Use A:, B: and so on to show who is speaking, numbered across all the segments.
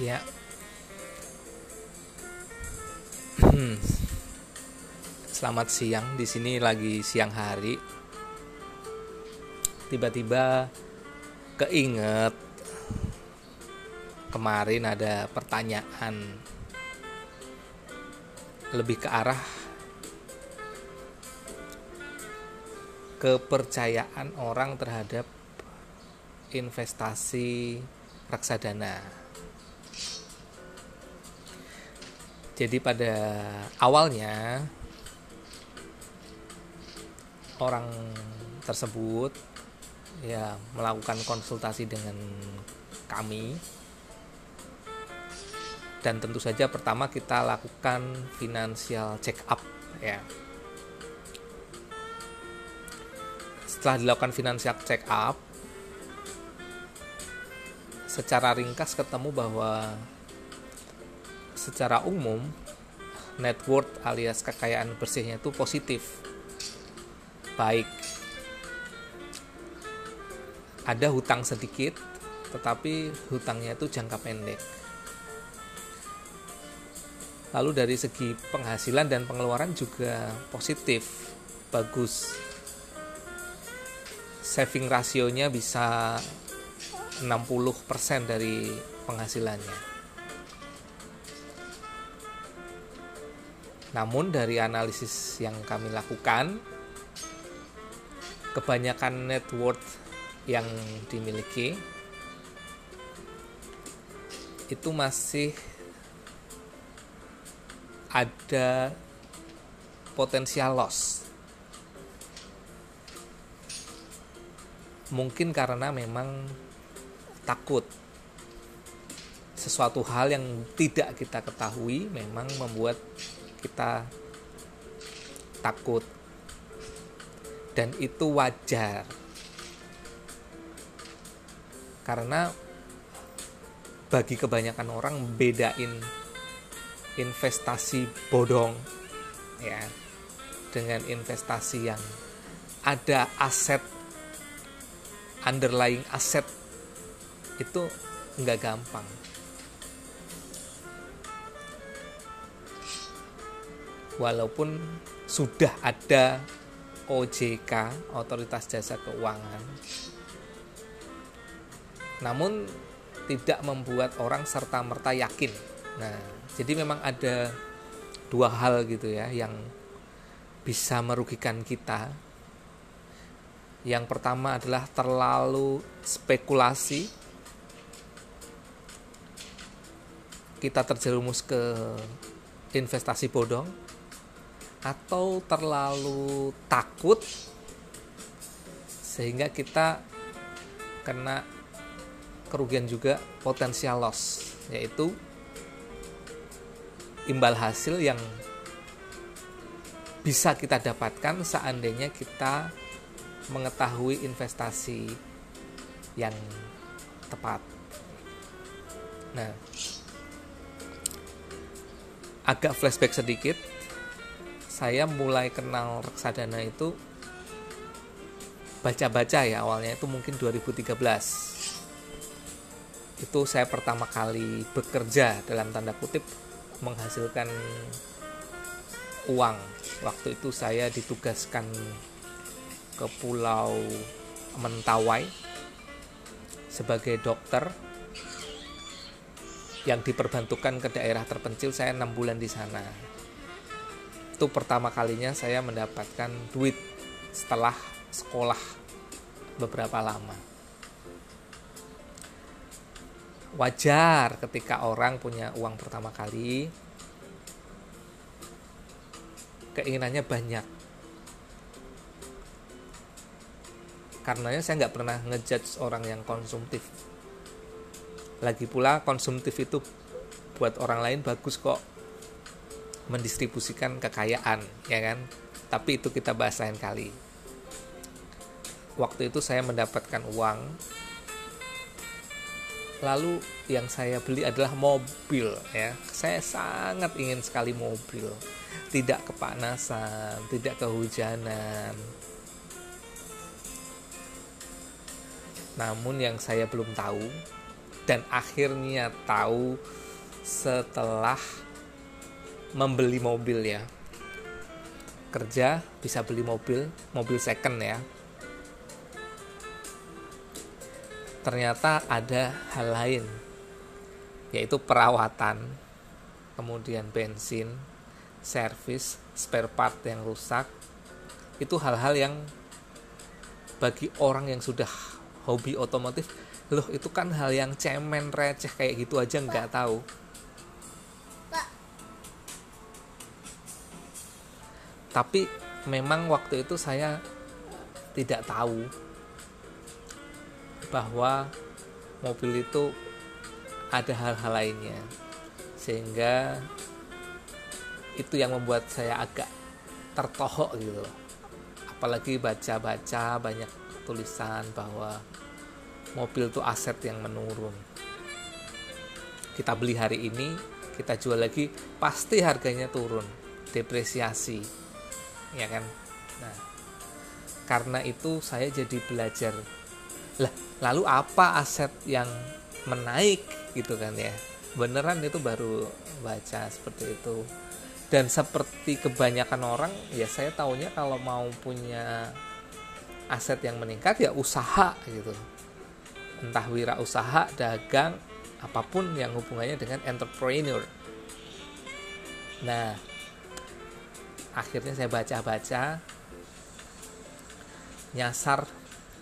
A: Ya. Selamat siang. Di sini lagi siang hari. Tiba-tiba keinget kemarin ada pertanyaan lebih ke arah kepercayaan orang terhadap investasi reksadana. Jadi pada awalnya orang tersebut ya melakukan konsultasi dengan kami dan tentu saja pertama kita lakukan financial check up ya. Setelah dilakukan financial check up secara ringkas ketemu bahwa secara umum net worth alias kekayaan bersihnya itu positif. Baik. Ada hutang sedikit tetapi hutangnya itu jangka pendek. Lalu dari segi penghasilan dan pengeluaran juga positif bagus. Saving rasionya bisa 60% dari penghasilannya. Namun dari analisis yang kami lakukan, kebanyakan net worth yang dimiliki itu masih ada potensial loss. Mungkin karena memang takut sesuatu hal yang tidak kita ketahui memang membuat kita takut. Dan itu wajar. Karena bagi kebanyakan orang bedain investasi bodong ya dengan investasi yang ada aset underlying aset itu nggak gampang walaupun sudah ada OJK Otoritas Jasa Keuangan namun tidak membuat orang serta merta yakin. Nah jadi memang ada dua hal gitu ya yang bisa merugikan kita. Yang pertama adalah terlalu spekulasi. Kita terjerumus ke investasi bodong atau terlalu takut sehingga kita kena kerugian juga potensial loss yaitu imbal hasil yang bisa kita dapatkan seandainya kita mengetahui investasi yang tepat. Nah, agak flashback sedikit saya mulai kenal reksadana itu baca-baca ya awalnya itu mungkin 2013 itu saya pertama kali bekerja dalam tanda kutip menghasilkan uang. Waktu itu saya ditugaskan ke pulau Mentawai sebagai dokter yang diperbantukan ke daerah terpencil. Saya enam bulan di sana itu pertama kalinya saya mendapatkan duit setelah sekolah beberapa lama. Wajar ketika orang punya uang pertama kali keinginannya banyak. Karenanya saya nggak pernah ngejudge orang yang konsumtif. Lagi pula konsumtif itu buat orang lain bagus kok mendistribusikan kekayaan ya kan? Tapi itu kita bahas lain kali. Waktu itu saya mendapatkan uang. Lalu yang saya beli adalah mobil ya. Saya sangat ingin sekali mobil. Tidak kepanasan tidak kehujanan. Namun yang saya belum tahu dan akhirnya tahu setelah membeli mobil ya. Kerja bisa beli mobil mobil second ya. Ternyata ada hal lain yaitu perawatan kemudian bensin servis spare part yang rusak. Itu hal-hal yang bagi orang yang sudah hobi otomotif loh itu kan hal yang cemen receh kayak gitu aja nggak tahu tapi memang waktu itu saya tidak tahu bahwa mobil itu ada hal-hal lainnya. Sehingga itu yang membuat saya agak tertohok gitu apalagi baca-baca banyak tulisan bahwa mobil itu aset yang menurun. Kita beli hari ini kita jual lagi pasti harganya turun. Depresiasi ya kan? Nah karena itu saya jadi belajar lah lalu apa aset yang menaik? Gitu kan ya. Beneran itu baru baca seperti itu. Dan seperti kebanyakan orang ya saya taunya kalau mau punya aset yang meningkat ya usaha gitu. Entah wirausaha dagang apa pun yang hubungannya dengan entrepreneur. Nah akhirnya saya baca-baca. Nyasar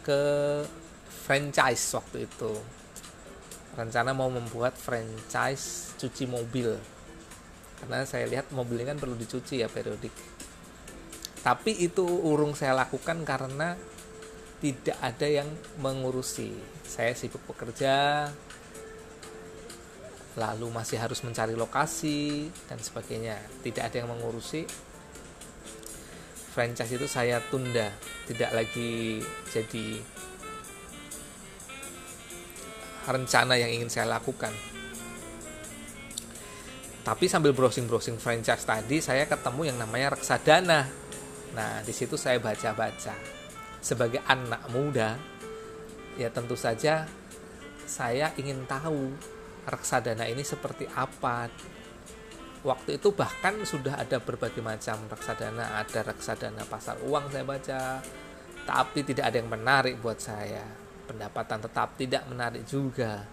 A: ke franchise waktu itu. Rencana mau membuat franchise cuci mobil. Karena saya lihat mobil ini kan perlu dicuci ya periodik. Tapi itu urung saya lakukan karena tidak ada yang mengurusi. Saya sibuk bekerja lalu masih harus mencari lokasi dan sebagainya. Tidak ada yang mengurusi franchise itu saya tunda tidak lagi jadi rencana yang ingin saya lakukan. Tapi sambil browsing-browsing franchise tadi saya ketemu yang namanya reksadana. Nah di situ saya baca-baca. Sebagai anak muda ya tentu saja saya ingin tahu reksadana ini seperti apa waktu itu bahkan sudah ada berbagai macam reksadana ada reksadana pasar uang saya baca. Tapi tidak ada yang menarik buat saya. Pendapatan tetap tidak menarik juga.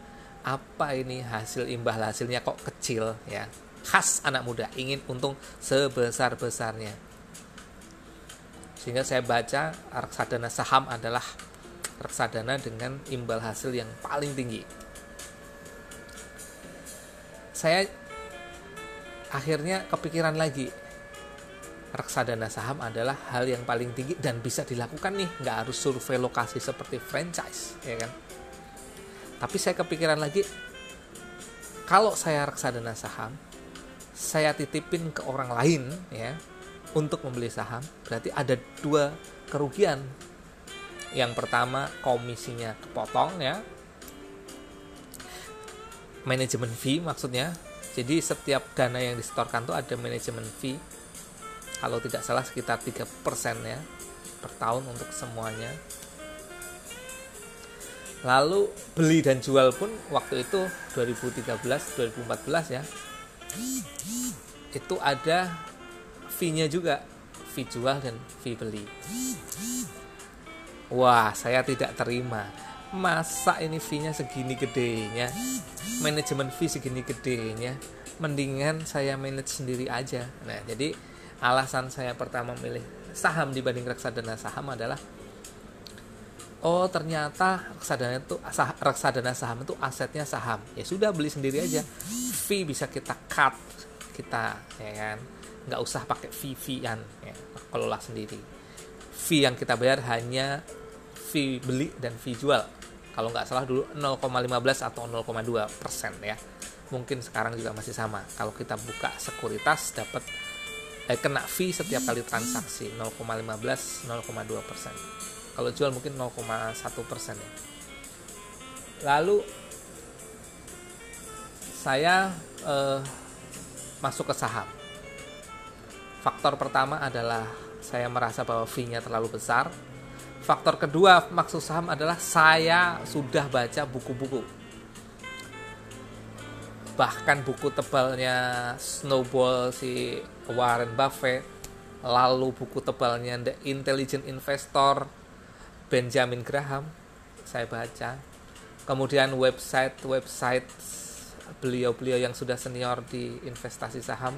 A: Apa ini hasil imbal hasilnya kok kecil ya? Khas anak muda ingin untung sebesar besarnya sehingga saya baca reksadana saham adalah reksadana dengan imbal hasil yang paling tinggi. Saya akhirnya kepikiran lagi. Reksadana saham adalah hal yang paling tinggi dan bisa dilakukan nih. Nggak harus survei lokasi seperti franchise ya kan? Tapi saya kepikiran lagi kalau saya reksadana saham saya titipin ke orang lain ya untuk membeli saham berarti ada dua kerugian. Yang pertama komisinya kepotong ya. Manajemen fee maksudnya jadi setiap dana yang disetorkan tuh ada manajemen fee. Kalau tidak salah sekitar 3% ya per tahun untuk semuanya. Lalu beli dan jual pun waktu itu 2013 2014 ya. Itu ada fee-nya juga, fee jual dan fee beli. Wah, saya tidak terima. Masa ini fee-nya segini gedenya? manajemen fee segini gedenya. Mendingan saya manage sendiri aja. Nah jadi alasan saya pertama milih saham dibanding reksadana saham adalah oh ternyata reksadana itu reksadana saham itu asetnya saham. Ya sudah beli sendiri aja. Fee bisa kita cut kita ya kan? Nggak usah pakai fee feean ya kelola sendiri. Fee yang kita bayar hanya fee beli dan jual. Kalau nggak salah dulu 0,15 atau 0,2 persen ya. Mungkin sekarang juga masih sama. Kalau kita buka sekuritas dapat eh, kena fee setiap kali transaksi. 0,15 0,2 persen. Kalau jual mungkin 0,1 persen. Ya lalu saya eh, masuk ke saham. Faktor pertama adalah saya merasa bahwa fee-nya terlalu besar Faktor kedua maksud saham adalah saya sudah baca buku-buku. bahkan buku tebalnya Snowball si Warren Buffett lalu buku tebalnya The Intelligent Investor Benjamin Graham saya baca kemudian website-website beliau-beliau yang sudah senior di investasi saham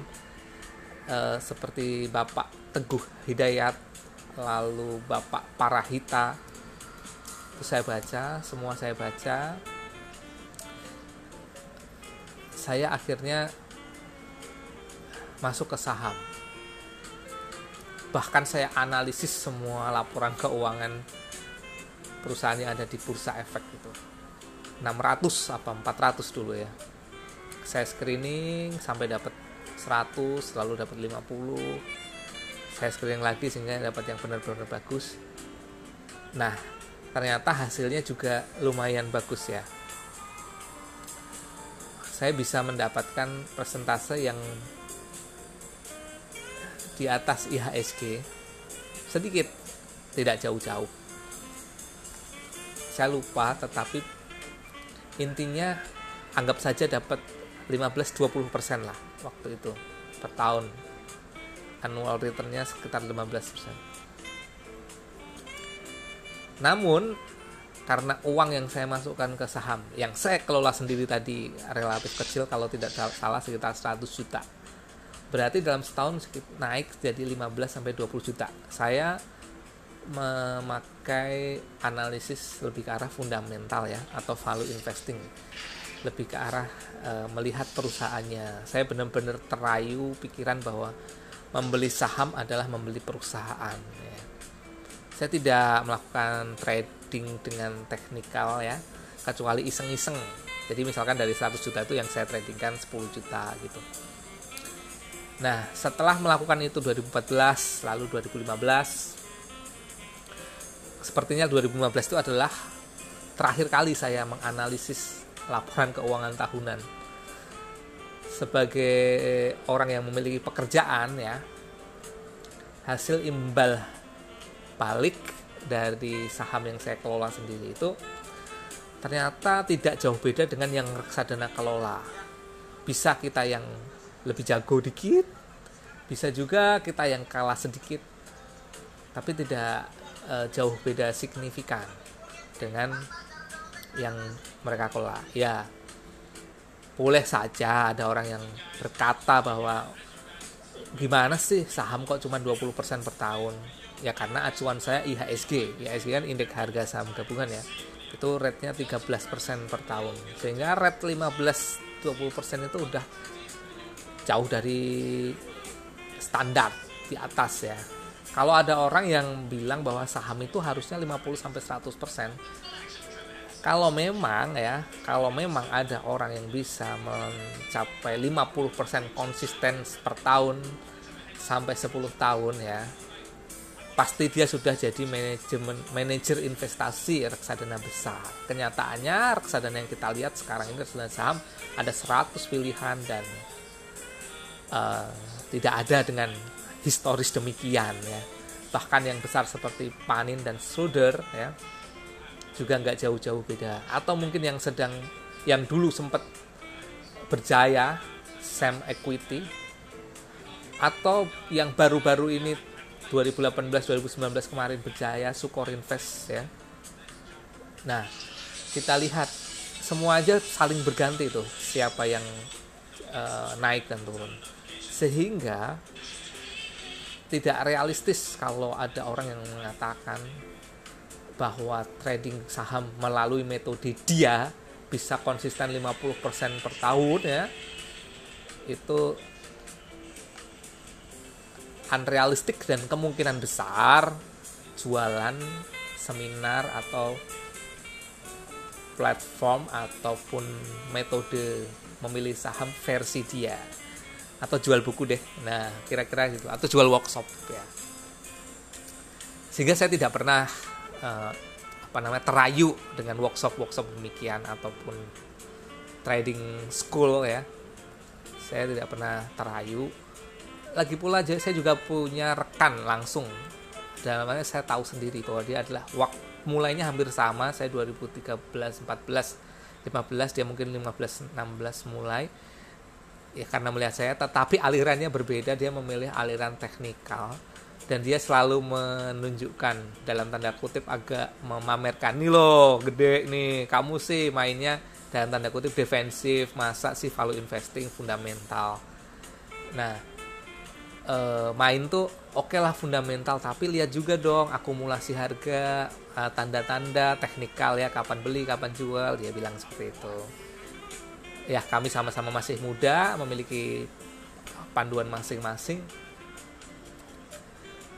A: eh, seperti Bapak Teguh Hidayat lalu Bapak Parahita itu saya baca semua saya baca saya akhirnya masuk ke saham. Bahkan saya analisis semua laporan keuangan perusahaan yang ada di bursa efek itu. 600 apa 400 dulu ya. Saya screening sampai dapat 100, lalu dapat 50. Saya screening lagi sehingga dapat yang benar-benar bagus. Nah, ternyata hasilnya juga lumayan bagus ya. Saya bisa mendapatkan persentase yang di atas IHSG sedikit tidak jauh-jauh. Saya lupa tetapi intinya anggap saja dapat 15-20% lah waktu itu per tahun annual returnnya sekitar 15% namun karena uang yang saya masukkan ke saham yang saya kelola sendiri tadi relatif kecil kalau tidak salah sekitar 100 juta. Berarti dalam setahun naik jadi 15 sampai 20 juta. Saya memakai analisis lebih ke arah fundamental ya atau value investing. Lebih ke arah e, melihat perusahaannya. Saya benar-benar terayu pikiran bahwa membeli saham adalah membeli perusahaan ya. saya tidak melakukan trading dengan teknikal ya kecuali iseng-iseng. Jadi misalkan dari 100 juta itu yang saya tradingkan 10 juta gitu. Nah setelah melakukan itu 2014 lalu 2015 sepertinya 2015 itu adalah terakhir kali saya menganalisis laporan keuangan tahunan sebagai orang yang memiliki pekerjaan ya hasil imbal balik dari saham yang saya kelola sendiri itu ternyata tidak jauh beda dengan yang reksadana kelola. Bisa kita yang lebih jago dikit, bisa juga kita yang kalah sedikit, tapi tidak e, jauh beda signifikan dengan yang mereka kelola. Ya, boleh saja ada orang yang berkata bahwa gimana sih saham kok cuma 20% per tahun? Ya karena acuan saya IHSG IHSG kan indeks harga saham gabungan ya. Itu rate-nya 13% per tahun. Sehingga rate 15-20% itu udah jauh dari standar di atas ya. Kalau ada orang yang bilang bahwa saham itu harusnya 50-100% kalau memang ya kalau memang ada orang yang bisa mencapai 50% konsisten per tahun sampai 10 tahun ya pasti dia sudah jadi manajemen manajer investasi reksadana besar. Kenyataannya reksadana yang kita lihat sekarang ini reksadana saham ada 100 pilihan dan uh, tidak ada dengan historis demikian ya. Bahkan yang besar seperti Panin dan Schroeder ya juga nggak jauh-jauh beda. Atau mungkin yang sedang yang dulu sempat berjaya Sam Equity atau yang baru-baru ini 2018-2019 kemarin berjaya Sukor Invest ya. Nah, kita lihat semua aja saling berganti tuh siapa yang uh, naik dan turun. Sehingga tidak realistis kalau ada orang yang mengatakan bahwa trading saham melalui metode dia bisa konsisten 50% per tahun ya. Itu unrealistik dan kemungkinan besar jualan seminar atau platform ataupun metode memilih saham versi dia. Atau jual buku deh. Nah kira-kira gitu. Atau jual workshop ya. Sehingga saya tidak pernah uh, apa namanya terayu dengan workshop workshop demikian ataupun trading school ya. Saya tidak pernah terayu. Lagi pula saya juga punya rekan langsung. Dalamnya saya tahu sendiri bahwa dia adalah waktu mulainya hampir sama. Saya 2013 14 15 dia mungkin 15 16 mulai. Ya karena melihat saya tetapi alirannya berbeda. Dia memilih aliran teknikal dan dia selalu menunjukkan dalam tanda kutip agak memamerkan nih loh gede nih kamu sih mainnya dalam tanda kutip defensif masa sih value investing fundamental. Nah e, main tuh oke okay lah fundamental tapi lihat juga dong akumulasi harga eh, tanda-tanda teknikal ya kapan beli kapan jual dia bilang seperti itu. Ya kami sama-sama masih muda memiliki panduan masing-masing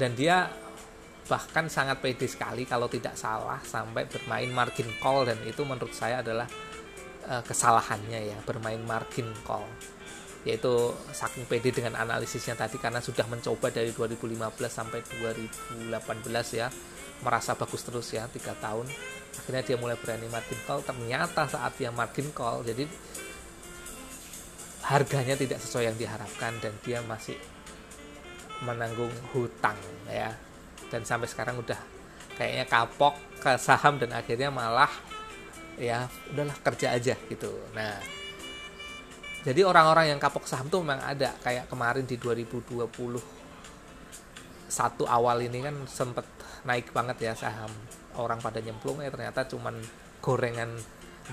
A: dan dia bahkan sangat pede sekali kalau tidak salah sampai bermain margin call. Dan itu menurut saya adalah uh, kesalahannya ya bermain margin call. Yaitu saking pede dengan analisisnya tadi karena sudah mencoba dari 2015 sampai 2018 ya merasa bagus terus ya tiga tahun. Akhirnya dia mulai berani margin call. Ternyata saat dia margin call jadi harganya tidak sesuai yang diharapkan dan dia masih menanggung hutang ya. Dan sampai sekarang udah kayaknya kapok ke saham dan akhirnya malah ya udahlah kerja aja gitu. Nah jadi orang-orang yang kapok saham tuh memang ada. Kayak kemarin di 2020 satu awal ini kan sempet naik banget ya saham. Orang pada nyemplung ya ternyata cuman gorengan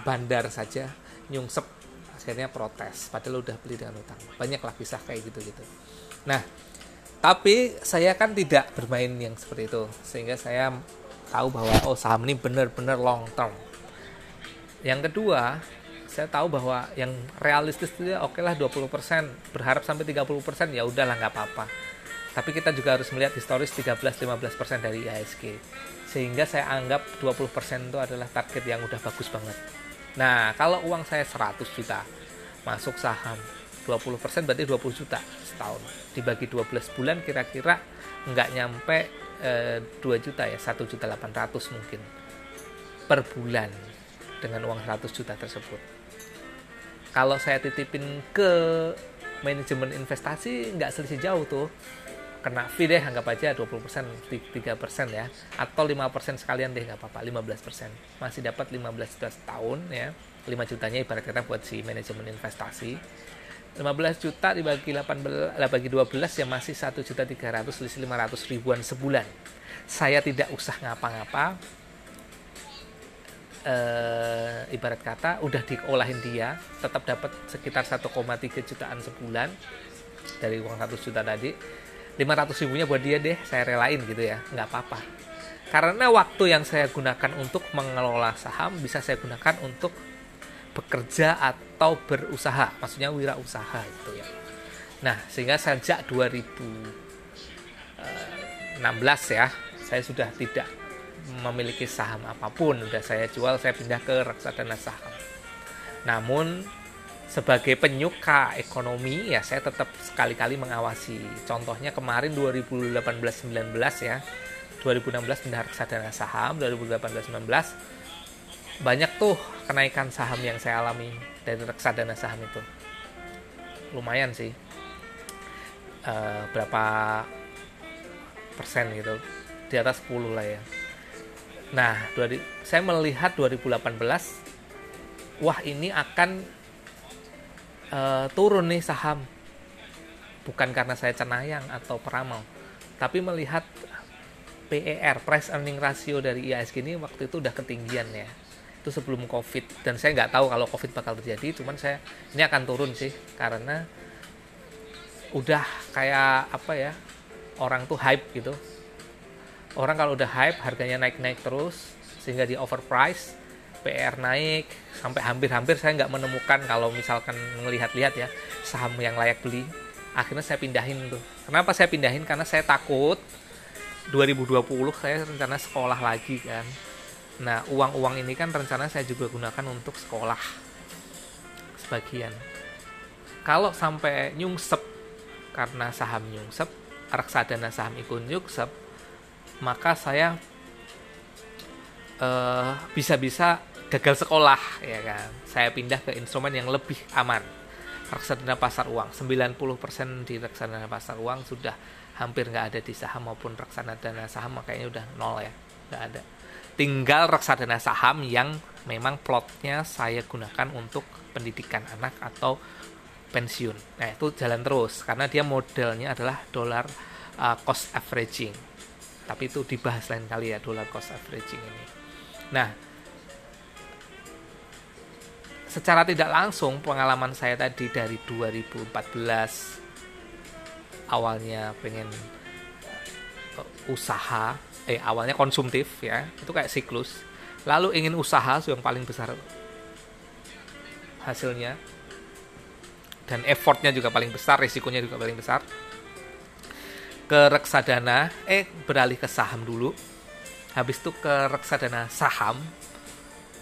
A: bandar saja nyungsep akhirnya protes. Padahal udah beli dengan utang banyak lah kisah kayak gitu gitu nah tapi saya kan tidak bermain yang seperti itu sehingga saya tahu bahwa oh saham ini benar-benar long term. Yang kedua saya tahu bahwa yang realistis itu ya oke lah 20% berharap sampai 30% ya udahlah nggak apa-apa. Tapi kita juga harus melihat historis 13-15% dari IHSG sehingga saya anggap 20% itu adalah target yang udah bagus banget. Nah, kalau uang saya 100 juta masuk saham 20% berarti 20 juta setahun. Dibagi 12 bulan kira-kira nggak nyampe eh, 2 juta ya, 1 juta 800 mungkin per bulan dengan uang 100 juta tersebut. Kalau saya titipin ke manajemen investasi nggak selisih jauh tuh. Kena fee deh anggap aja 20% 3% ya. Atau 5% sekalian deh nggak apa-apa 15% masih dapat 15 juta setahun ya 5 jutanya ibarat kata buat si manajemen investasi 15 juta dibagi 18 bagi 12 ya masih 1 juta 300 selisih 500 ribuan sebulan. Saya tidak usah ngapa-ngapa. E, ibarat kata udah diolahin dia tetap dapat sekitar 1,3 jutaan sebulan dari uang 100 juta tadi. 500 ribunya buat dia deh saya relain gitu ya nggak apa-apa. Karena waktu yang saya gunakan untuk mengelola saham bisa saya gunakan untuk bekerja atau berusaha maksudnya wirausaha itu ya nah sehingga sejak 2016 ya saya sudah tidak memiliki saham apa pun udah saya jual saya pindah ke reksadana saham namun sebagai penyuka ekonomi ya saya tetap sekali-kali mengawasi. Contohnya kemarin 2018-19 ya. 2016 pindah reksadana saham, 2018-19 banyak tuh kenaikan saham yang saya alami dari reksadana saham itu. Lumayan sih. E, berapa persen gitu. Di atas 10 lah ya. Nah, saya melihat 2018 wah ini akan uh, turun nih saham bukan karena saya cenayang atau peramal tapi melihat PER price earning ratio dari IASG ini waktu itu udah ketinggian ya itu sebelum covid. Dan saya nggak tahu kalau covid bakal terjadi cuman saya ini akan turun sih karena udah kayak apa ya orang tuh hype gitu. Orang kalau udah hype harganya naik-naik terus sehingga di overprice PR naik sampai hampir-hampir saya nggak menemukan kalau misalkan melihat-lihat ya saham yang layak beli. Akhirnya saya pindahin tuh. Kenapa saya pindahin? Karena saya takut 2020 saya rencana sekolah lagi kan nah uang-uang ini kan rencana saya juga gunakan untuk sekolah. Sebagian. Kalau sampai nyungsep karena saham nyungsep reksadana saham ikut nyungsep maka saya uh, bisa-bisa gagal sekolah ya kan? Saya pindah ke instrumen yang lebih aman. Reksadana pasar uang. 90% di reksadana pasar uang sudah hampir nggak ada di saham maupun reksadana saham makanya udah nol ya. Nggak ada tinggal reksadana saham yang memang plotnya saya gunakan untuk pendidikan anak atau pensiun. Nah, itu jalan terus karena dia modelnya adalah dolar uh, cost averaging. Tapi itu dibahas lain kali ya dolar cost averaging ini. Nah, secara tidak langsung pengalaman saya tadi dari 2014 awalnya pengen uh, usaha eh awalnya konsumtif ya. Itu kayak siklus. Lalu ingin usaha yang paling besar. Hasilnya. Dan effortnya juga paling besar risikonya juga paling besar. Ke reksadana. Eh beralih ke saham dulu. Habis itu ke reksadana saham.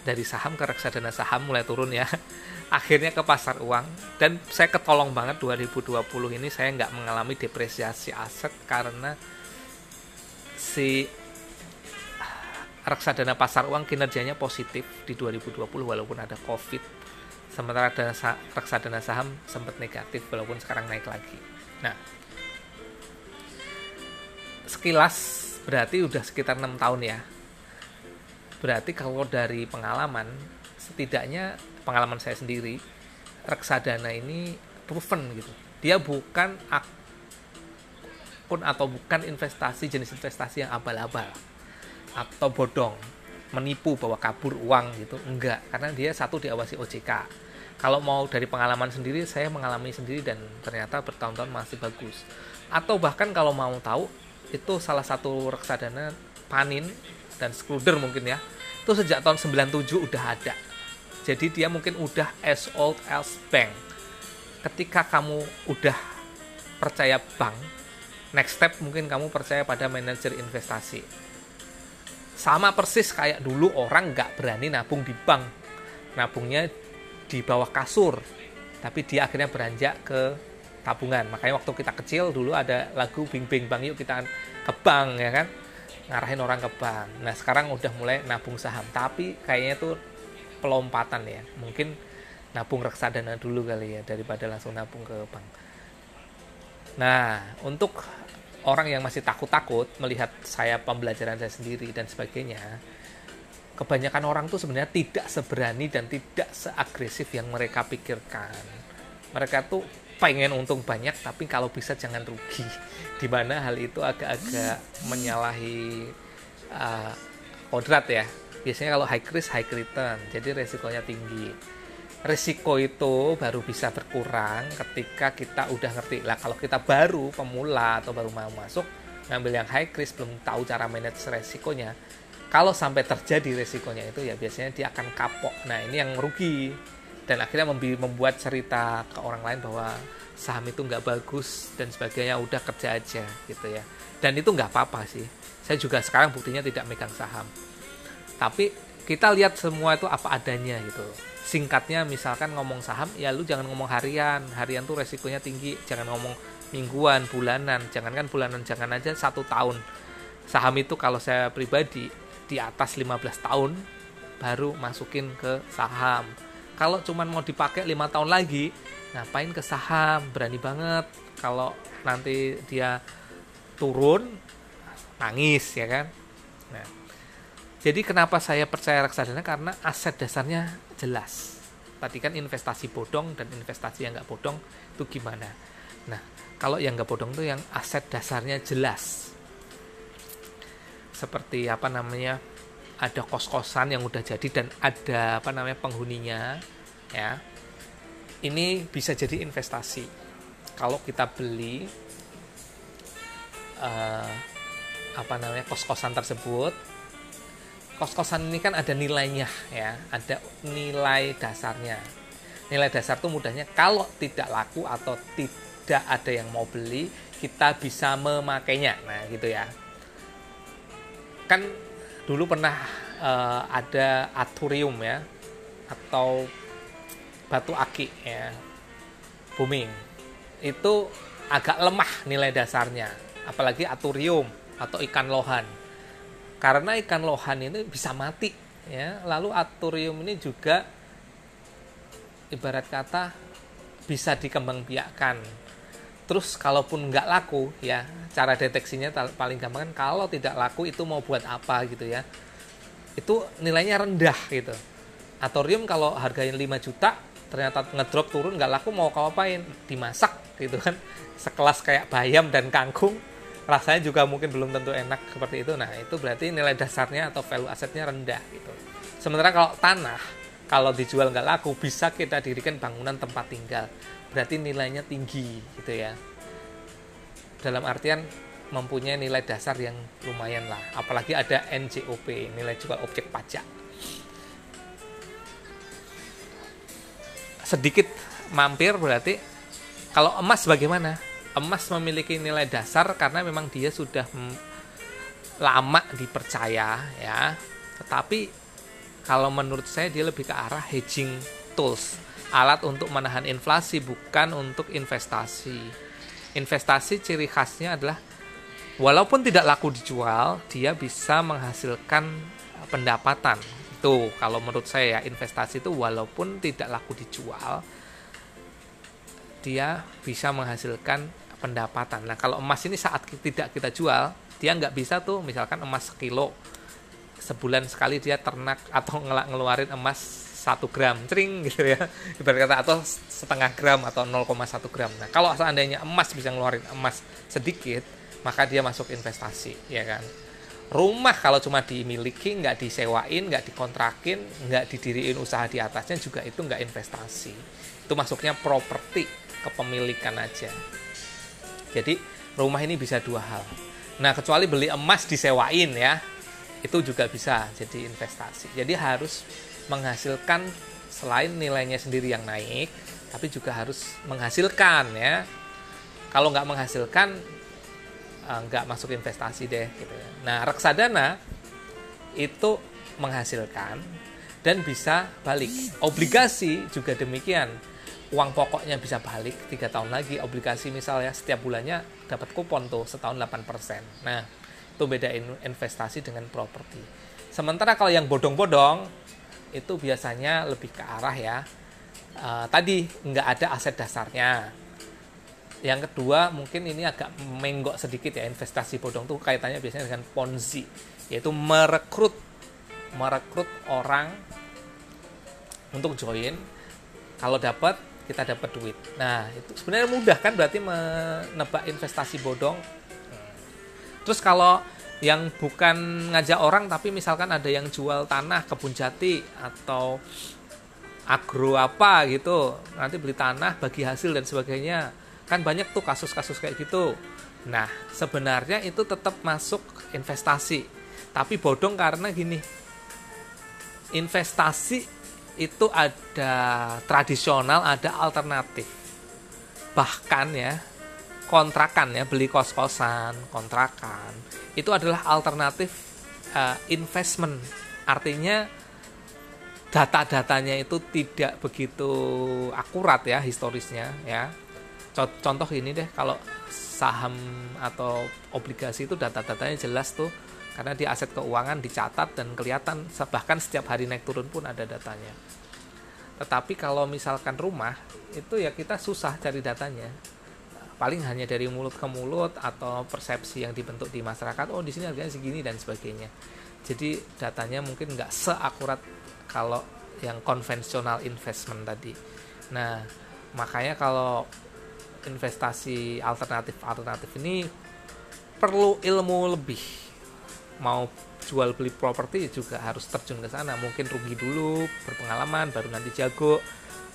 A: Dari saham ke reksadana saham mulai turun ya. Akhirnya ke pasar uang. Dan saya ketolong banget 2020 ini saya nggak mengalami depresiasi aset karena si reksadana pasar uang kinerjanya positif di 2020 walaupun ada covid. Sementara dana reksadana saham sempat negatif walaupun sekarang naik lagi. Nah sekilas berarti udah sekitar enam tahun ya. Berarti kalau dari pengalaman setidaknya pengalaman saya sendiri reksadana ini proven gitu. Dia bukan akun atau bukan investasi jenis investasi yang abal-abal atau bodong menipu bahwa kabur uang gitu. Enggak karena dia satu diawasi OJK kalau mau dari pengalaman sendiri saya mengalami sendiri dan ternyata bertahun-tahun masih bagus. Atau bahkan kalau mau tahu itu salah satu reksadana panin dan skruder mungkin ya. Itu sejak tahun 97 udah ada. Jadi dia mungkin udah as old as bank. Ketika kamu udah percaya bank next step mungkin kamu percaya pada manajer investasi sama persis kayak dulu orang nggak berani nabung di bank nabungnya di bawah kasur tapi dia akhirnya beranjak ke tabungan makanya waktu kita kecil dulu ada lagu bing bing bang yuk kita ke bank ya kan ngarahin orang ke bank. Nah sekarang udah mulai nabung saham, tapi kayaknya tuh pelompatan ya. Mungkin nabung reksadana dulu kali ya daripada langsung nabung ke bank. Nah untuk orang yang masih takut-takut melihat saya pembelajaran saya sendiri dan sebagainya, kebanyakan orang tuh sebenarnya tidak seberani dan tidak seagresif yang mereka pikirkan. Mereka tuh pengen untung banyak tapi kalau bisa jangan rugi. Di mana hal itu agak-agak menyalahi uh, kodrat ya. Biasanya kalau high risk high return jadi resikonya tinggi risiko itu baru bisa berkurang ketika kita udah ngerti. Lah kalau kita baru pemula atau baru mau masuk ngambil yang high risk belum tahu cara manage resikonya kalau sampai terjadi resikonya itu ya biasanya dia akan kapok. Nah ini yang rugi. Dan akhirnya membuat cerita ke orang lain bahwa saham itu nggak bagus dan sebagainya udah kerja aja gitu ya. Dan itu nggak apa-apa sih. Saya juga sekarang buktinya tidak megang saham. Tapi kita lihat semua itu apa adanya gitu singkatnya misalkan ngomong saham ya lu jangan ngomong harian. Harian tuh resikonya tinggi. Jangan ngomong mingguan bulanan. Jangankan bulanan jangan aja satu tahun. Saham itu kalau saya pribadi di atas 15 tahun baru masukin ke saham. Kalau cuman mau dipakai lima tahun lagi ngapain ke saham? Berani banget. Kalau nanti dia turun nangis ya kan? Nah jadi kenapa saya percaya reksadana? Karena aset dasarnya jelas. Tadi kan investasi bodong dan investasi yang nggak bodong itu gimana? Nah kalau yang nggak bodong itu yang aset dasarnya jelas. Seperti apa namanya? Ada kos-kosan yang udah jadi dan ada apa namanya penghuninya ya. Ini bisa jadi investasi. Kalau kita beli uh, apa namanya kos-kosan tersebut kos-kosan ini kan ada nilainya ya. Ada nilai dasarnya. Nilai dasar itu mudahnya kalau tidak laku atau tidak ada yang mau beli kita bisa memakainya. Nah gitu ya. Kan dulu pernah uh, ada aturium ya atau batu aki ya booming. Itu agak lemah nilai dasarnya apalagi aturium atau ikan lohan karena ikan lohan ini bisa mati ya. Lalu aturium ini juga ibarat kata bisa dikembangbiakkan. Terus kalaupun nggak laku ya cara deteksinya paling gampang kan kalau tidak laku itu mau buat apa gitu ya. Itu nilainya rendah gitu. Atorium kalau harganya 5 juta ternyata ngedrop turun nggak laku mau kau apain? Dimasak gitu kan sekelas kayak bayam dan kangkung rasanya juga mungkin belum tentu enak seperti itu. Nah itu berarti nilai dasarnya atau value asetnya rendah gitu. Sementara kalau tanah kalau dijual nggak laku bisa kita dirikan bangunan tempat tinggal. Berarti nilainya tinggi gitu ya. Dalam artian mempunyai nilai dasar yang lumayan lah. Apalagi ada NJOP nilai jual objek pajak. Sedikit mampir berarti kalau emas bagaimana emas memiliki nilai dasar karena memang dia sudah lama dipercaya ya. Tetapi kalau menurut saya dia lebih ke arah hedging tools, alat untuk menahan inflasi bukan untuk investasi. Investasi ciri khasnya adalah walaupun tidak laku dijual, dia bisa menghasilkan pendapatan. Itu kalau menurut saya ya, investasi itu walaupun tidak laku dijual, dia bisa menghasilkan pendapatan. Nah kalau emas ini saat tidak kita jual, dia nggak bisa tuh misalkan emas sekilo sebulan sekali dia ternak atau ngeluarin emas satu gram cering gitu ya. Ibarat kata atau setengah gram atau 0,1 gram. Nah kalau seandainya emas bisa ngeluarin emas sedikit maka dia masuk investasi ya kan? Rumah kalau cuma dimiliki nggak disewain nggak dikontrakin nggak didiriin usaha di atasnya juga itu nggak investasi. Itu masuknya properti kepemilikan aja jadi rumah ini bisa dua hal. Nah kecuali beli emas disewain ya, itu juga bisa jadi investasi. Jadi harus menghasilkan selain nilainya sendiri yang naik, tapi juga harus menghasilkan ya. Kalau nggak menghasilkan, eh, nggak masuk investasi deh. Gitu. Ya. Nah reksadana itu menghasilkan dan bisa balik. Obligasi juga demikian uang pokoknya bisa balik tiga tahun lagi obligasi misalnya setiap bulannya dapat kupon tuh setahun 8% nah itu beda investasi dengan properti. Sementara kalau yang bodong-bodong itu biasanya lebih ke arah ya uh, tadi nggak ada aset dasarnya. Yang kedua mungkin ini agak menggok sedikit ya investasi bodong tuh kaitannya biasanya dengan ponzi yaitu merekrut merekrut orang untuk join. Kalau dapat kita dapat duit. Nah, itu sebenarnya mudah kan berarti menebak investasi bodong. Terus kalau yang bukan ngajak orang tapi misalkan ada yang jual tanah kebun jati atau agro apa gitu, nanti beli tanah bagi hasil dan sebagainya. Kan banyak tuh kasus-kasus kayak gitu. Nah, sebenarnya itu tetap masuk investasi. Tapi bodong karena gini. Investasi itu ada tradisional, ada alternatif. Bahkan ya, kontrakan ya, beli kos-kosan, kontrakan, itu adalah alternatif uh, investment. Artinya data-datanya itu tidak begitu akurat ya historisnya ya. Contoh ini deh kalau saham atau obligasi itu data-datanya jelas tuh karena di aset keuangan dicatat dan kelihatan bahkan setiap hari naik turun pun ada datanya. Tetapi kalau misalkan rumah itu ya kita susah cari datanya. Paling hanya dari mulut ke mulut atau persepsi yang dibentuk di masyarakat oh di sini harganya segini dan sebagainya. Jadi datanya mungkin nggak seakurat kalau yang konvensional investment tadi. Nah makanya kalau investasi alternatif alternatif ini perlu ilmu lebih mau jual beli properti juga harus terjun ke sana. Mungkin rugi dulu berpengalaman baru nanti jago.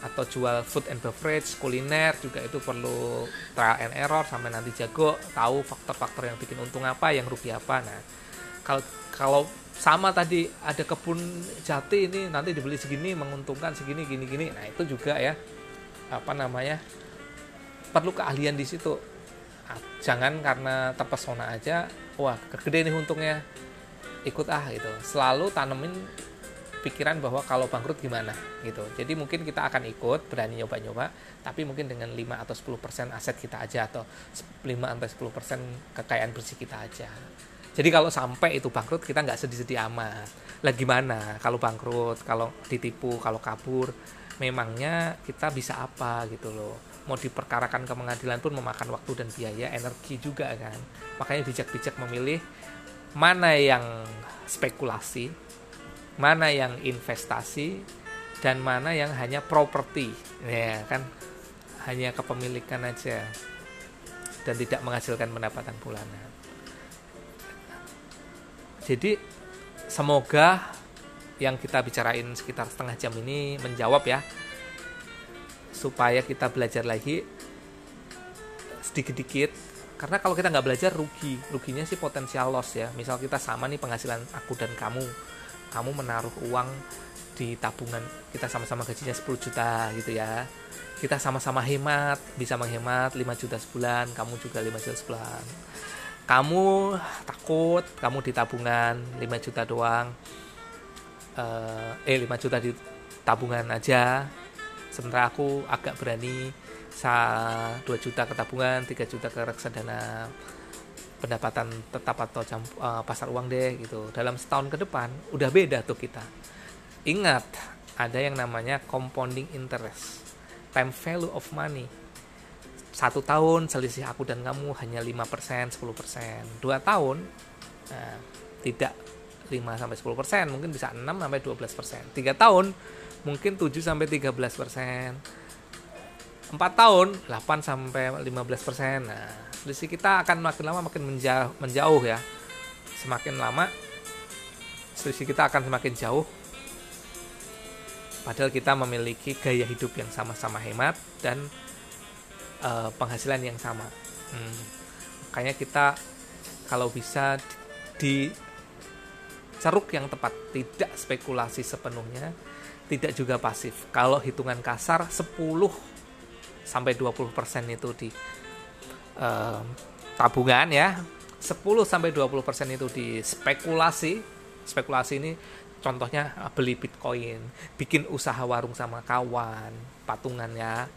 A: Atau jual food and beverage kuliner juga itu perlu trial and error sampai nanti jago tahu faktor-faktor yang bikin untung apa yang rugi apa. Nah kalau kalau sama tadi ada kebun jati ini nanti dibeli segini menguntungkan segini gini gini. Nah itu juga ya apa namanya perlu keahlian di situ. Ah, jangan karena terpesona aja wah gede nih untungnya. Ikut ah gitu. Selalu tanemin pikiran bahwa kalau bangkrut gimana gitu. Jadi mungkin kita akan ikut berani nyoba-nyoba tapi mungkin dengan 5 atau 10% aset kita aja atau 5 sampai 10% kekayaan bersih kita aja. Jadi kalau sampai itu bangkrut kita nggak sedih-sedih amat. Lah gimana? Kalau bangkrut kalau ditipu kalau kabur memangnya kita bisa apa gitu loh. Mau diperkarakan ke pengadilan pun memakan waktu dan biaya energi juga kan. Makanya bijak-bijak memilih mana yang spekulasi mana yang investasi dan mana yang hanya properti. Ya kan? Hanya kepemilikan aja dan tidak menghasilkan pendapatan bulanan. Jadi semoga yang kita bicarain sekitar setengah jam ini menjawab ya. Supaya kita belajar lagi sedikit-dikit. Karena kalau kita nggak belajar rugi. Ruginya sih potensial loss ya. Misal kita sama nih penghasilan aku dan kamu. Kamu menaruh uang di tabungan kita sama-sama gajinya 10 juta gitu ya. Kita sama-sama hemat bisa menghemat 5 juta sebulan kamu juga 5 juta sebulan. Kamu takut kamu di tabungan 5 juta doang eh 5 eh, juta di tabungan aja. Sementara aku agak berani sa 2 juta ke tabungan 3 juta ke reksadana pendapatan tetap atau jam, uh, pasar uang deh gitu. Dalam setahun ke depan udah beda tuh kita. Ingat ada yang namanya compounding interest time value of money. Satu tahun selisih aku dan kamu hanya 5% 10% dua tahun nah, tidak 5 sampai 10% mungkin bisa 6 sampai 12% tiga tahun mungkin 7 sampai 13% 4 tahun 8 sampai 15% nah selisih kita akan makin lama makin menjauh, menjauh ya. Semakin lama selisih kita akan semakin jauh. Padahal kita memiliki gaya hidup yang sama-sama hemat dan uh, penghasilan yang sama. Hmm. makanya kita kalau bisa di ceruk yang tepat. Tidak spekulasi sepenuhnya tidak juga pasif. Kalau hitungan kasar 10 sampai 20% itu di uh, tabungan ya. 10 sampai 20% itu di spekulasi. Spekulasi ini contohnya eh, beli bitcoin bikin usaha warung sama kawan patungannya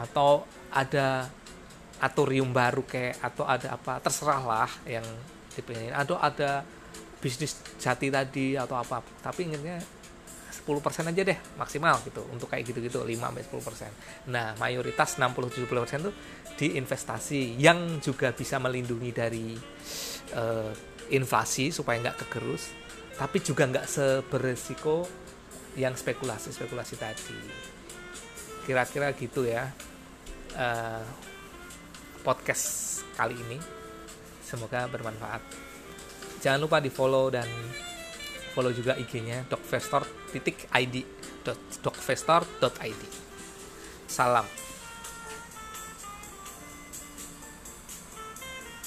A: atau ada atorium baru kayak atau ada apa terserah lah yang dipingin atau ada bisnis jati tadi atau apa tapi ingatnya 10% aja deh maksimal gitu untuk kayak gitu-gitu 5 sampai 10%. Nah, mayoritas 60 70% tuh di investasi yang juga bisa melindungi dari uh, inflasi supaya nggak kegerus, tapi juga nggak seberesiko yang spekulasi-spekulasi tadi. Kira-kira gitu ya. Uh, podcast kali ini semoga bermanfaat. Jangan lupa di follow dan follow juga IG-nya docfestor titik id docfestor.id salam